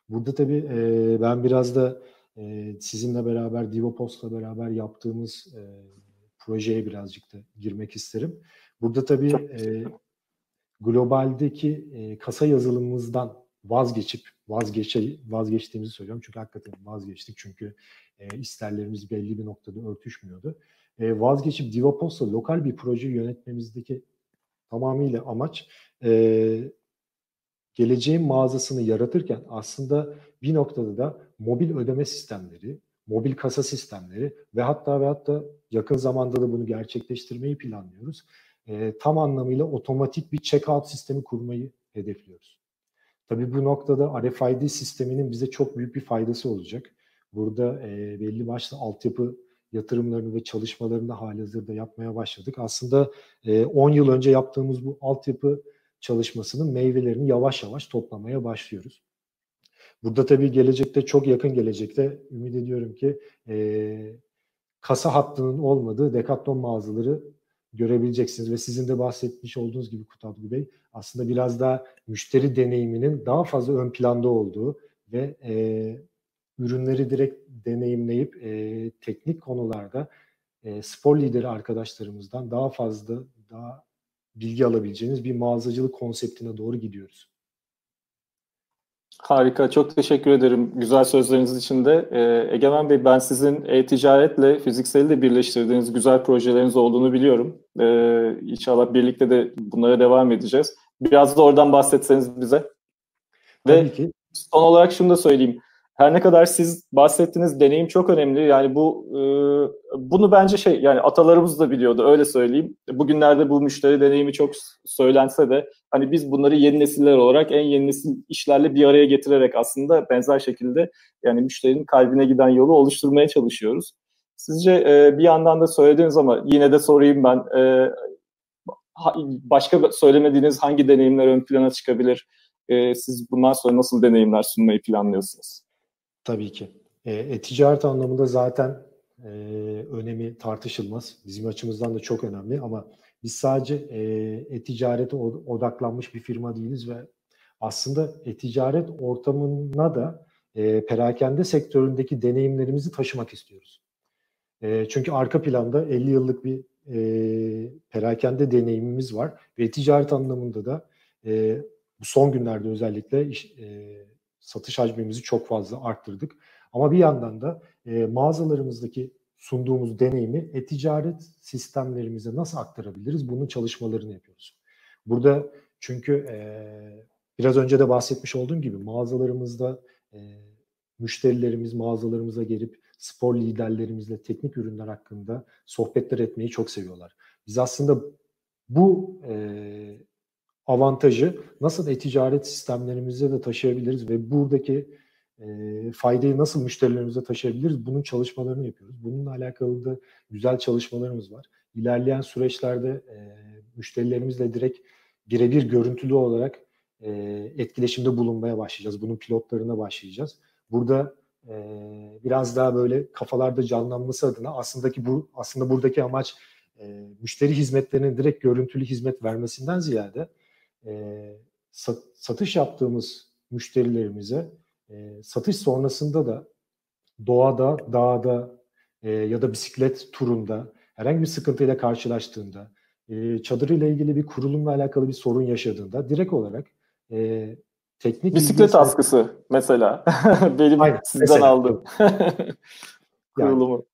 Burada tabii e, ben biraz da e, sizinle beraber, Divopost'la beraber yaptığımız e, projeye birazcık da girmek isterim. Burada tabii e, globaldeki e, kasa yazılımımızdan vazgeçip vazgeçe vazgeçtiğimizi söylüyorum çünkü hakikaten vazgeçtik çünkü e, isterlerimiz belli bir noktada örtüşmüyordu. E, vazgeçip Divopost'la lokal bir proje yönetmemizdeki tamamıyla amaç e, geleceğin mağazasını yaratırken aslında bir noktada da mobil ödeme sistemleri, mobil kasa sistemleri ve hatta ve hatta yakın zamanda da bunu gerçekleştirmeyi planlıyoruz. E, tam anlamıyla otomatik bir checkout sistemi kurmayı hedefliyoruz. Tabii bu noktada RFID sisteminin bize çok büyük bir faydası olacak. Burada e, belli başlı altyapı yatırımlarını ve çalışmalarını da halihazırda yapmaya başladık. Aslında e, 10 yıl önce yaptığımız bu altyapı çalışmasının meyvelerini yavaş yavaş toplamaya başlıyoruz. Burada tabii gelecekte çok yakın gelecekte ümit ediyorum ki e, kasa hattının olmadığı Decathlon mağazaları görebileceksiniz ve sizin de bahsetmiş olduğunuz gibi Kutadgı Bey aslında biraz daha müşteri deneyiminin daha fazla ön planda olduğu ve e, ürünleri direkt deneyimleyip e, teknik konularda e, spor lideri arkadaşlarımızdan daha fazla daha bilgi alabileceğiniz bir mağazacılık konseptine doğru gidiyoruz. Harika, çok teşekkür ederim güzel sözleriniz için de. Ee, Egemen Bey, ben sizin e-ticaretle fizikseli de birleştirdiğiniz güzel projeleriniz olduğunu biliyorum. Ee, inşallah birlikte de bunlara devam edeceğiz. Biraz da oradan bahsetseniz bize. Ve Tabii ki. son olarak şunu da söyleyeyim. Her ne kadar siz bahsettiğiniz deneyim çok önemli. Yani bu e, bunu bence şey yani atalarımız da biliyordu öyle söyleyeyim. Bugünlerde bu müşteri deneyimi çok söylense de hani biz bunları yeni nesiller olarak en yeni nesil işlerle bir araya getirerek aslında benzer şekilde yani müşterinin kalbine giden yolu oluşturmaya çalışıyoruz. Sizce e, bir yandan da söylediğiniz ama yine de sorayım ben e, başka söylemediğiniz hangi deneyimler ön plana çıkabilir? E, siz bundan sonra nasıl deneyimler sunmayı planlıyorsunuz? Tabii ki. E, e-ticaret anlamında zaten e, önemi tartışılmaz. Bizim açımızdan da çok önemli ama biz sadece e, e-ticarete odaklanmış bir firma değiliz ve aslında e-ticaret ortamına da e, perakende sektöründeki deneyimlerimizi taşımak istiyoruz. E, çünkü arka planda 50 yıllık bir e, perakende deneyimimiz var ve ticaret anlamında da e, bu son günlerde özellikle iş, e, satış hacmimizi çok fazla arttırdık. Ama bir yandan da e, mağazalarımızdaki sunduğumuz deneyimi e-ticaret sistemlerimize nasıl aktarabiliriz? Bunun çalışmalarını yapıyoruz. Burada çünkü e, biraz önce de bahsetmiş olduğum gibi mağazalarımızda e, müşterilerimiz mağazalarımıza gelip spor liderlerimizle teknik ürünler hakkında sohbetler etmeyi çok seviyorlar. Biz aslında bu e, avantajı nasıl e-ticaret sistemlerimize de taşıyabiliriz ve buradaki e, faydayı nasıl müşterilerimize taşıyabiliriz? Bunun çalışmalarını yapıyoruz. Bununla alakalı da güzel çalışmalarımız var. İlerleyen süreçlerde e, müşterilerimizle direkt birebir görüntülü olarak e, etkileşimde bulunmaya başlayacağız. Bunun pilotlarına başlayacağız. Burada e, biraz daha böyle kafalarda canlanması adına aslında ki bu aslında buradaki amaç e, müşteri hizmetlerinin direkt görüntülü hizmet vermesinden ziyade e, sat, satış yaptığımız müşterilerimize e, satış sonrasında da doğada, dağda e, ya da bisiklet turunda herhangi bir sıkıntıyla karşılaştığında, e, çadırıyla ilgili bir kurulumla alakalı bir sorun yaşadığında direkt olarak e, teknik bisiklet ilgisi... askısı mesela benim Aynen, sizden mesela. aldım kurulumu.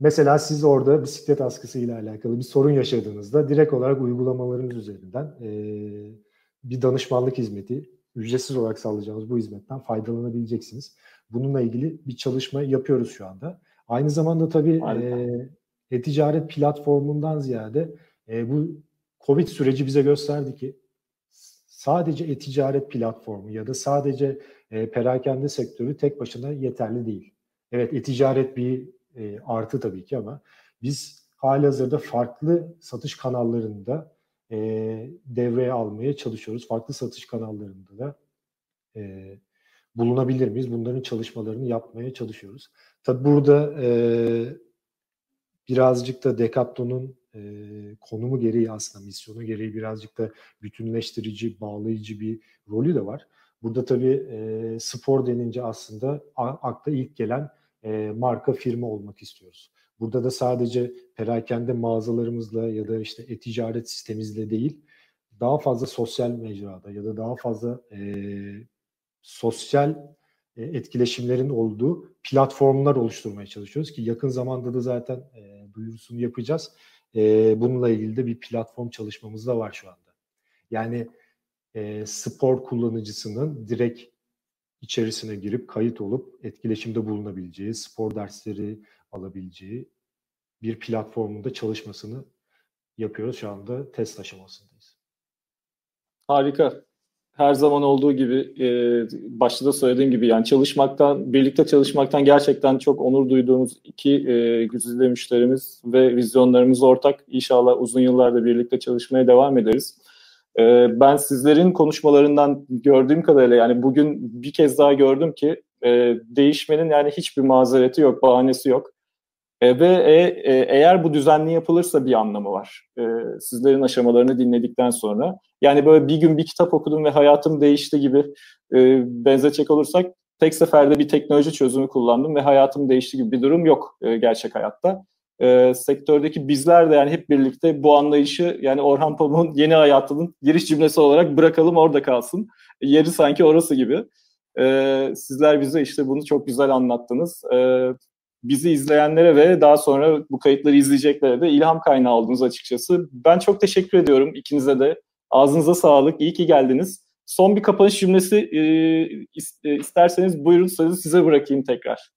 Mesela siz orada bisiklet askısı ile alakalı bir sorun yaşadığınızda direkt olarak uygulamalarınız üzerinden e, bir danışmanlık hizmeti ücretsiz olarak sağlayacağımız bu hizmetten faydalanabileceksiniz. Bununla ilgili bir çalışma yapıyoruz şu anda. Aynı zamanda tabii e, e-ticaret platformundan ziyade e, bu Covid süreci bize gösterdi ki sadece e-ticaret platformu ya da sadece e, perakende sektörü tek başına yeterli değil. Evet e-ticaret bir e, artı tabii ki ama biz halihazırda farklı satış kanallarında e, devreye almaya çalışıyoruz. Farklı satış kanallarında da e, bulunabilir miyiz? Bunların çalışmalarını yapmaya çalışıyoruz. Tabii burada e, birazcık da Decathlon'un e, konumu gereği aslında misyonu gereği birazcık da bütünleştirici, bağlayıcı bir rolü de var. Burada tabii e, spor denince aslında akla ilk gelen e, marka firma olmak istiyoruz. Burada da sadece perakende mağazalarımızla ya da işte e-ticaret sistemimizle değil, daha fazla sosyal mecrada ya da daha fazla e, sosyal e, etkileşimlerin olduğu platformlar oluşturmaya çalışıyoruz ki yakın zamanda da zaten e, duyurusunu yapacağız. E, bununla ilgili de bir platform çalışmamız da var şu anda. Yani e, spor kullanıcısının direkt içerisine girip kayıt olup etkileşimde bulunabileceği, spor dersleri alabileceği bir platformunda çalışmasını yapıyoruz. Şu anda test aşamasındayız. Harika her zaman olduğu gibi e, başta da söylediğim gibi yani çalışmaktan, birlikte çalışmaktan gerçekten çok onur duyduğumuz iki e, güzide müşterimiz ve vizyonlarımız ortak. İnşallah uzun yıllarda birlikte çalışmaya devam ederiz. E, ben sizlerin konuşmalarından gördüğüm kadarıyla yani bugün bir kez daha gördüm ki e, değişmenin yani hiçbir mazereti yok, bahanesi yok. E, ve e, e, eğer bu düzenli yapılırsa bir anlamı var. E, sizlerin aşamalarını dinledikten sonra. Yani böyle bir gün bir kitap okudum ve hayatım değişti gibi e, benzetecek olursak tek seferde bir teknoloji çözümü kullandım ve hayatım değişti gibi bir durum yok e, gerçek hayatta. E, sektördeki bizler de yani hep birlikte bu anlayışı yani Orhan Pamuk'un yeni hayatının giriş cümlesi olarak bırakalım orada kalsın. Yeri sanki orası gibi. E, sizler bize işte bunu çok güzel anlattınız. E, bizi izleyenlere ve daha sonra bu kayıtları izleyeceklere de ilham kaynağı oldunuz açıkçası. Ben çok teşekkür ediyorum ikinize de. Ağzınıza sağlık. İyi ki geldiniz. Son bir kapanış cümlesi e, e isterseniz buyurun sözü size bırakayım tekrar.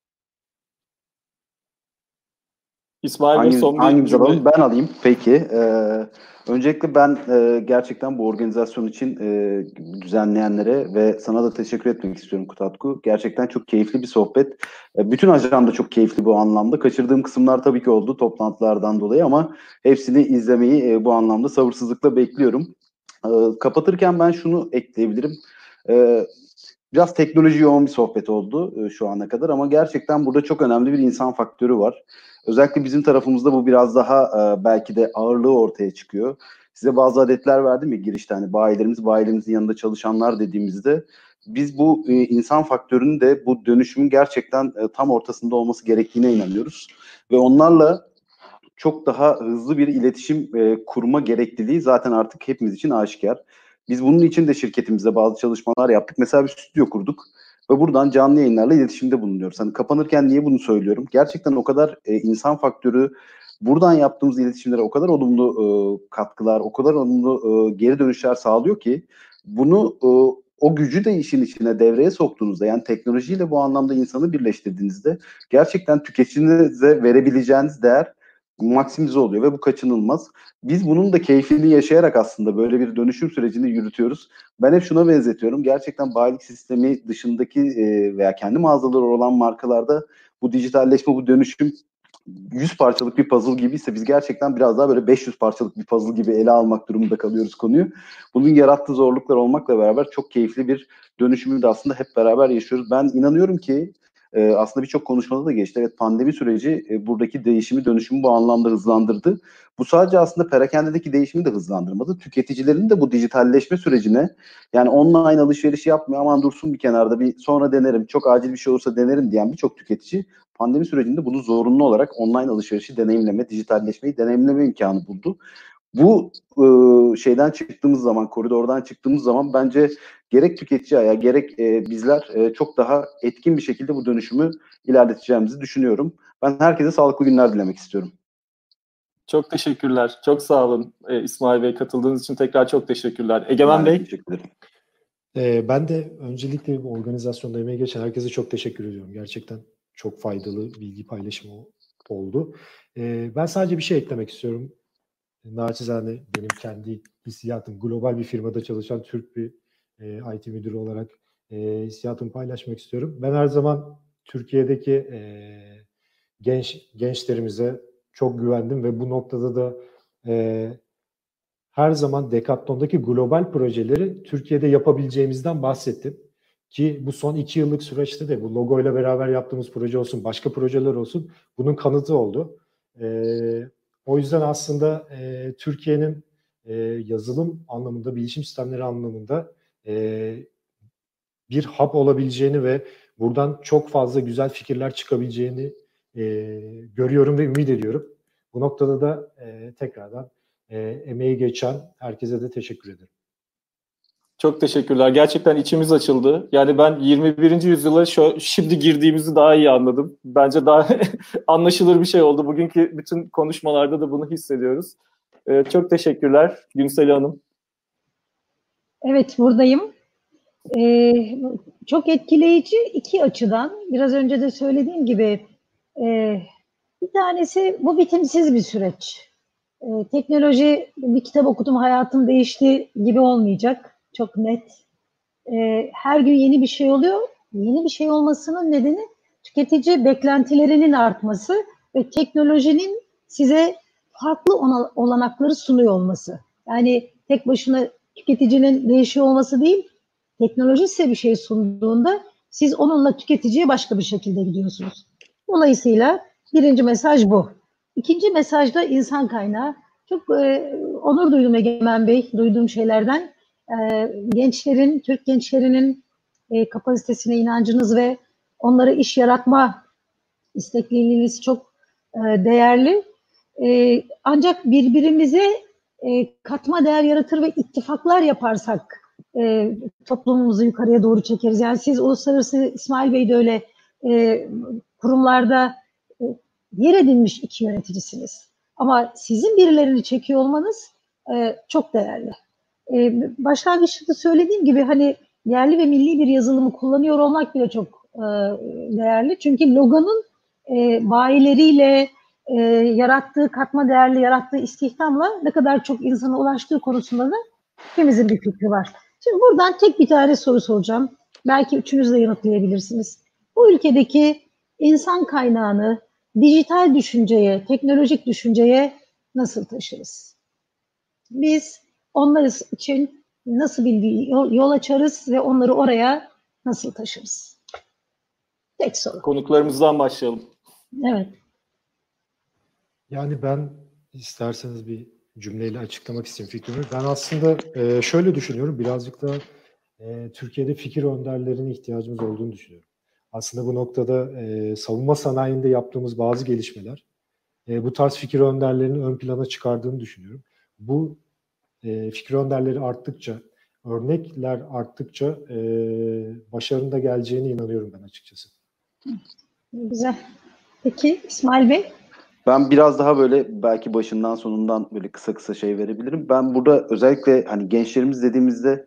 İsmail Bey son bir cümle. Ben alayım. Peki. Ee, Öncelikle ben e, gerçekten bu organizasyon için e, düzenleyenlere ve sana da teşekkür etmek istiyorum Kutatku. Gerçekten çok keyifli bir sohbet. E, bütün ajanda çok keyifli bu anlamda. Kaçırdığım kısımlar tabii ki oldu toplantılardan dolayı ama hepsini izlemeyi e, bu anlamda sabırsızlıkla bekliyorum. E, kapatırken ben şunu ekleyebilirim. E, biraz teknoloji yoğun bir sohbet oldu e, şu ana kadar ama gerçekten burada çok önemli bir insan faktörü var. Özellikle bizim tarafımızda bu biraz daha e, belki de ağırlığı ortaya çıkıyor. Size bazı adetler verdim ya girişte hani bayilerimiz, bayilerimizin yanında çalışanlar dediğimizde biz bu e, insan faktörünün de bu dönüşümün gerçekten e, tam ortasında olması gerektiğine inanıyoruz. Ve onlarla çok daha hızlı bir iletişim e, kurma gerekliliği zaten artık hepimiz için aşikar. Biz bunun için de şirketimizde bazı çalışmalar yaptık. Mesela bir stüdyo kurduk ve buradan canlı yayınlarla iletişimde bulunuyoruz. Hani kapanırken niye bunu söylüyorum? Gerçekten o kadar e, insan faktörü buradan yaptığımız iletişimlere o kadar olumlu e, katkılar, o kadar olumlu e, geri dönüşler sağlıyor ki bunu e, o gücü de işin içine devreye soktuğunuzda yani teknolojiyle bu anlamda insanı birleştirdiğinizde gerçekten tüketicinize verebileceğiniz değer maksimize oluyor ve bu kaçınılmaz. Biz bunun da keyfini yaşayarak aslında böyle bir dönüşüm sürecini yürütüyoruz. Ben hep şuna benzetiyorum. Gerçekten bayilik sistemi dışındaki e, veya kendi mağazaları olan markalarda bu dijitalleşme, bu dönüşüm 100 parçalık bir puzzle gibi ise biz gerçekten biraz daha böyle 500 parçalık bir puzzle gibi ele almak durumunda kalıyoruz konuyu. Bunun yarattığı zorluklar olmakla beraber çok keyifli bir dönüşümü de aslında hep beraber yaşıyoruz. Ben inanıyorum ki e, aslında birçok konuşmada da geçti. Evet pandemi süreci e, buradaki değişimi dönüşümü bu anlamda hızlandırdı. Bu sadece aslında perakendedeki değişimi de hızlandırmadı. Tüketicilerin de bu dijitalleşme sürecine yani online alışveriş yapmıyor aman dursun bir kenarda bir sonra denerim çok acil bir şey olursa denerim diyen birçok tüketici pandemi sürecinde bunu zorunlu olarak online alışverişi deneyimleme, dijitalleşmeyi deneyimleme imkanı buldu. Bu e, şeyden çıktığımız zaman, koridordan çıktığımız zaman bence gerek tüketici ayağı gerek e, bizler e, çok daha etkin bir şekilde bu dönüşümü ilerleteceğimizi düşünüyorum. Ben herkese sağlıklı günler dilemek istiyorum. Çok teşekkürler. Çok sağ olun e, İsmail Bey katıldığınız için tekrar çok teşekkürler. Egemen Bey. Teşekkür ederim. Ee, ben de öncelikle bu organizasyonda emeği geçen herkese çok teşekkür ediyorum. Gerçekten çok faydalı bilgi paylaşımı oldu. Ee, ben sadece bir şey eklemek istiyorum. Naçizane benim kendi hissiyatım, global bir firmada çalışan Türk bir e, IT müdürü olarak e, hissiyatımı paylaşmak istiyorum. Ben her zaman Türkiye'deki e, genç gençlerimize çok güvendim ve bu noktada da e, her zaman Decathlon'daki global projeleri Türkiye'de yapabileceğimizden bahsettim. Ki bu son iki yıllık süreçte de bu logoyla beraber yaptığımız proje olsun, başka projeler olsun bunun kanıtı oldu. E, o yüzden aslında e, Türkiye'nin e, yazılım anlamında, bilişim sistemleri anlamında e, bir hub olabileceğini ve buradan çok fazla güzel fikirler çıkabileceğini e, görüyorum ve ümit ediyorum. Bu noktada da e, tekrardan e, emeği geçen herkese de teşekkür ederim. Çok teşekkürler. Gerçekten içimiz açıldı. Yani ben 21. yüzyıla şu, şimdi girdiğimizi daha iyi anladım. Bence daha anlaşılır bir şey oldu. Bugünkü bütün konuşmalarda da bunu hissediyoruz. Ee, çok teşekkürler Günsel Hanım. Evet buradayım. Ee, çok etkileyici iki açıdan. Biraz önce de söylediğim gibi e, bir tanesi bu bitimsiz bir süreç. E, teknoloji bir kitap okudum hayatım değişti gibi olmayacak. Çok net. E, her gün yeni bir şey oluyor. Yeni bir şey olmasının nedeni tüketici beklentilerinin artması ve teknolojinin size farklı olanakları sunuyor olması. Yani tek başına tüketicinin değişiyor olması değil, teknoloji size bir şey sunduğunda siz onunla tüketiciye başka bir şekilde gidiyorsunuz. Dolayısıyla birinci mesaj bu. İkinci mesaj da insan kaynağı. Çok e, onur duydum Egemen Bey, duyduğum şeylerden. E, gençlerin, Türk gençlerinin e, kapasitesine inancınız ve onlara iş yaratma istekliliğiniz çok e, değerli. E, ancak birbirimize e, katma değer yaratır ve ittifaklar yaparsak e, toplumumuzu yukarıya doğru çekeriz. Yani siz uluslararası İsmail Bey de öyle e, kurumlarda e, yer edinmiş iki yöneticisiniz. Ama sizin birilerini çekiyor olmanız e, çok değerli. E, başlangıçta söylediğim gibi hani yerli ve milli bir yazılımı kullanıyor olmak bile çok e, değerli. Çünkü Logan'ın e, bayileriyle e, yarattığı katma değerli, yarattığı istihdamla ne kadar çok insana ulaştığı konusunda da hepimizin bir fikri var. Şimdi buradan tek bir tane soru soracağım. Belki üçünüz de yanıtlayabilirsiniz. Bu ülkedeki insan kaynağını dijital düşünceye, teknolojik düşünceye nasıl taşırız? Biz onlar için nasıl bir yol, açarız ve onları oraya nasıl taşırız? Tek soru. Konuklarımızdan başlayalım. Evet. Yani ben isterseniz bir cümleyle açıklamak isteyeyim fikrimi. Ben aslında e, şöyle düşünüyorum, birazcık da e, Türkiye'de fikir önderlerine ihtiyacımız olduğunu düşünüyorum. Aslında bu noktada e, savunma sanayinde yaptığımız bazı gelişmeler bu tarz fikir önderlerini ön plana çıkardığını düşünüyorum. Bu fikir önderleri arttıkça, örnekler arttıkça e, başarının geleceğine inanıyorum ben açıkçası. Güzel. Peki İsmail Bey? Ben biraz daha böyle belki başından sonundan böyle kısa kısa şey verebilirim. Ben burada özellikle hani gençlerimiz dediğimizde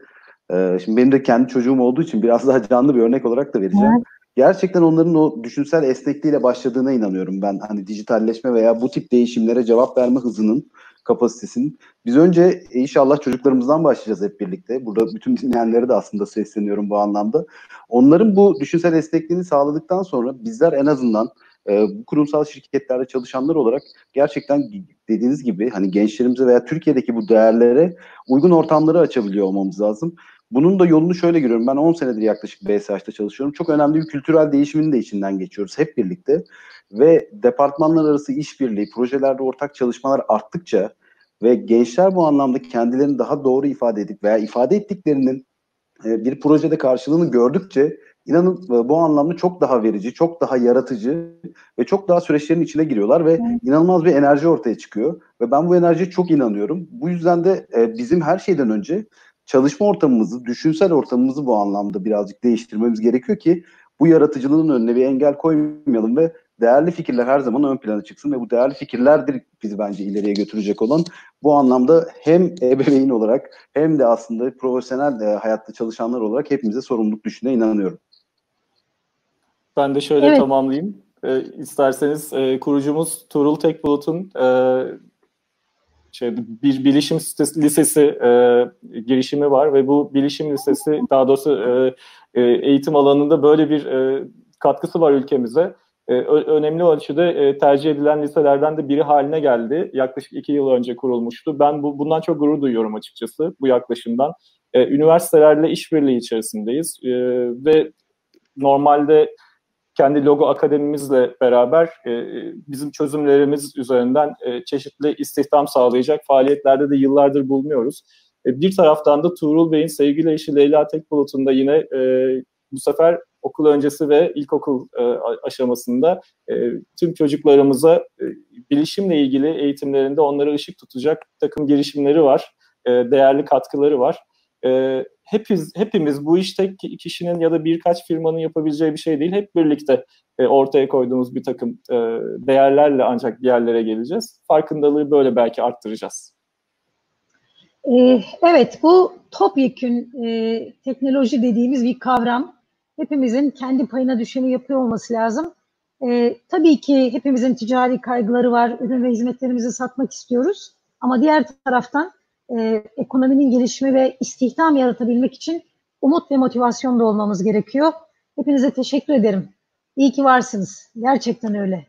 e, şimdi benim de kendi çocuğum olduğu için biraz daha canlı bir örnek olarak da vereceğim. Evet. Gerçekten onların o düşünsel esnekliğiyle başladığına inanıyorum ben. Hani dijitalleşme veya bu tip değişimlere cevap verme hızının kapasitesinin. Biz önce inşallah çocuklarımızdan başlayacağız hep birlikte. Burada bütün dinleyenlere de aslında sesleniyorum bu anlamda. Onların bu düşünsel esnekliğini sağladıktan sonra bizler en azından bu kurumsal şirketlerde çalışanlar olarak gerçekten dediğiniz gibi hani gençlerimize veya Türkiye'deki bu değerlere uygun ortamları açabiliyor olmamız lazım. Bunun da yolunu şöyle görüyorum. Ben 10 senedir yaklaşık BSH'ta çalışıyorum. Çok önemli bir kültürel değişimin de içinden geçiyoruz hep birlikte. Ve departmanlar arası işbirliği, projelerde ortak çalışmalar arttıkça ve gençler bu anlamda kendilerini daha doğru ifade edip veya ifade ettiklerinin e, bir projede karşılığını gördükçe inanın e, bu anlamda çok daha verici, çok daha yaratıcı ve çok daha süreçlerin içine giriyorlar ve evet. inanılmaz bir enerji ortaya çıkıyor. Ve ben bu enerjiye çok inanıyorum. Bu yüzden de e, bizim her şeyden önce çalışma ortamımızı, düşünsel ortamımızı bu anlamda birazcık değiştirmemiz gerekiyor ki bu yaratıcılığın önüne bir engel koymayalım ve değerli fikirler her zaman ön plana çıksın ve bu değerli fikirlerdir bizi bence ileriye götürecek olan. Bu anlamda hem ebeveyn olarak hem de aslında profesyonel e, hayatta çalışanlar olarak hepimize sorumluluk düştüğüne inanıyorum. Ben de şöyle evet. tamamlayayım. E, isterseniz e, kurucumuz Tuğrul Tekbulut'un e, şey, bir bilişim lisesi e, girişimi var ve bu bilişim lisesi daha doğrusu e, e, eğitim alanında böyle bir e, katkısı var ülkemize. E, önemli ölçüde e, tercih edilen liselerden de biri haline geldi. Yaklaşık iki yıl önce kurulmuştu. Ben bu, bundan çok gurur duyuyorum açıkçası bu yaklaşımdan. E, üniversitelerle işbirliği içerisindeyiz e, ve normalde kendi logo akademimizle beraber e, bizim çözümlerimiz üzerinden e, çeşitli istihdam sağlayacak faaliyetlerde de yıllardır bulunuyoruz. E, bir taraftan da Tuğrul Bey'in sevgili eşi Leyla Tekbulut'un da yine e, bu sefer okul öncesi ve ilkokul e, aşamasında e, tüm çocuklarımıza e, bilişimle ilgili eğitimlerinde onlara ışık tutacak takım girişimleri var, e, değerli katkıları var. E, hepimiz, hepimiz bu iş tek kişinin ya da birkaç firmanın yapabileceği bir şey değil. Hep birlikte e, ortaya koyduğumuz bir takım e, değerlerle ancak bir yerlere geleceğiz. Farkındalığı böyle belki arttıracağız. Ee, evet, bu topyekün e, teknoloji dediğimiz bir kavram. Hepimizin kendi payına düşeni yapıyor olması lazım. E, tabii ki hepimizin ticari kaygıları var, ürün ve hizmetlerimizi satmak istiyoruz. Ama diğer taraftan e, ekonominin gelişimi ve istihdam yaratabilmek için umut ve motivasyon da olmamız gerekiyor. Hepinize teşekkür ederim. İyi ki varsınız. Gerçekten öyle.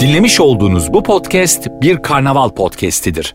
Dinlemiş olduğunuz bu podcast bir karnaval podcastidir.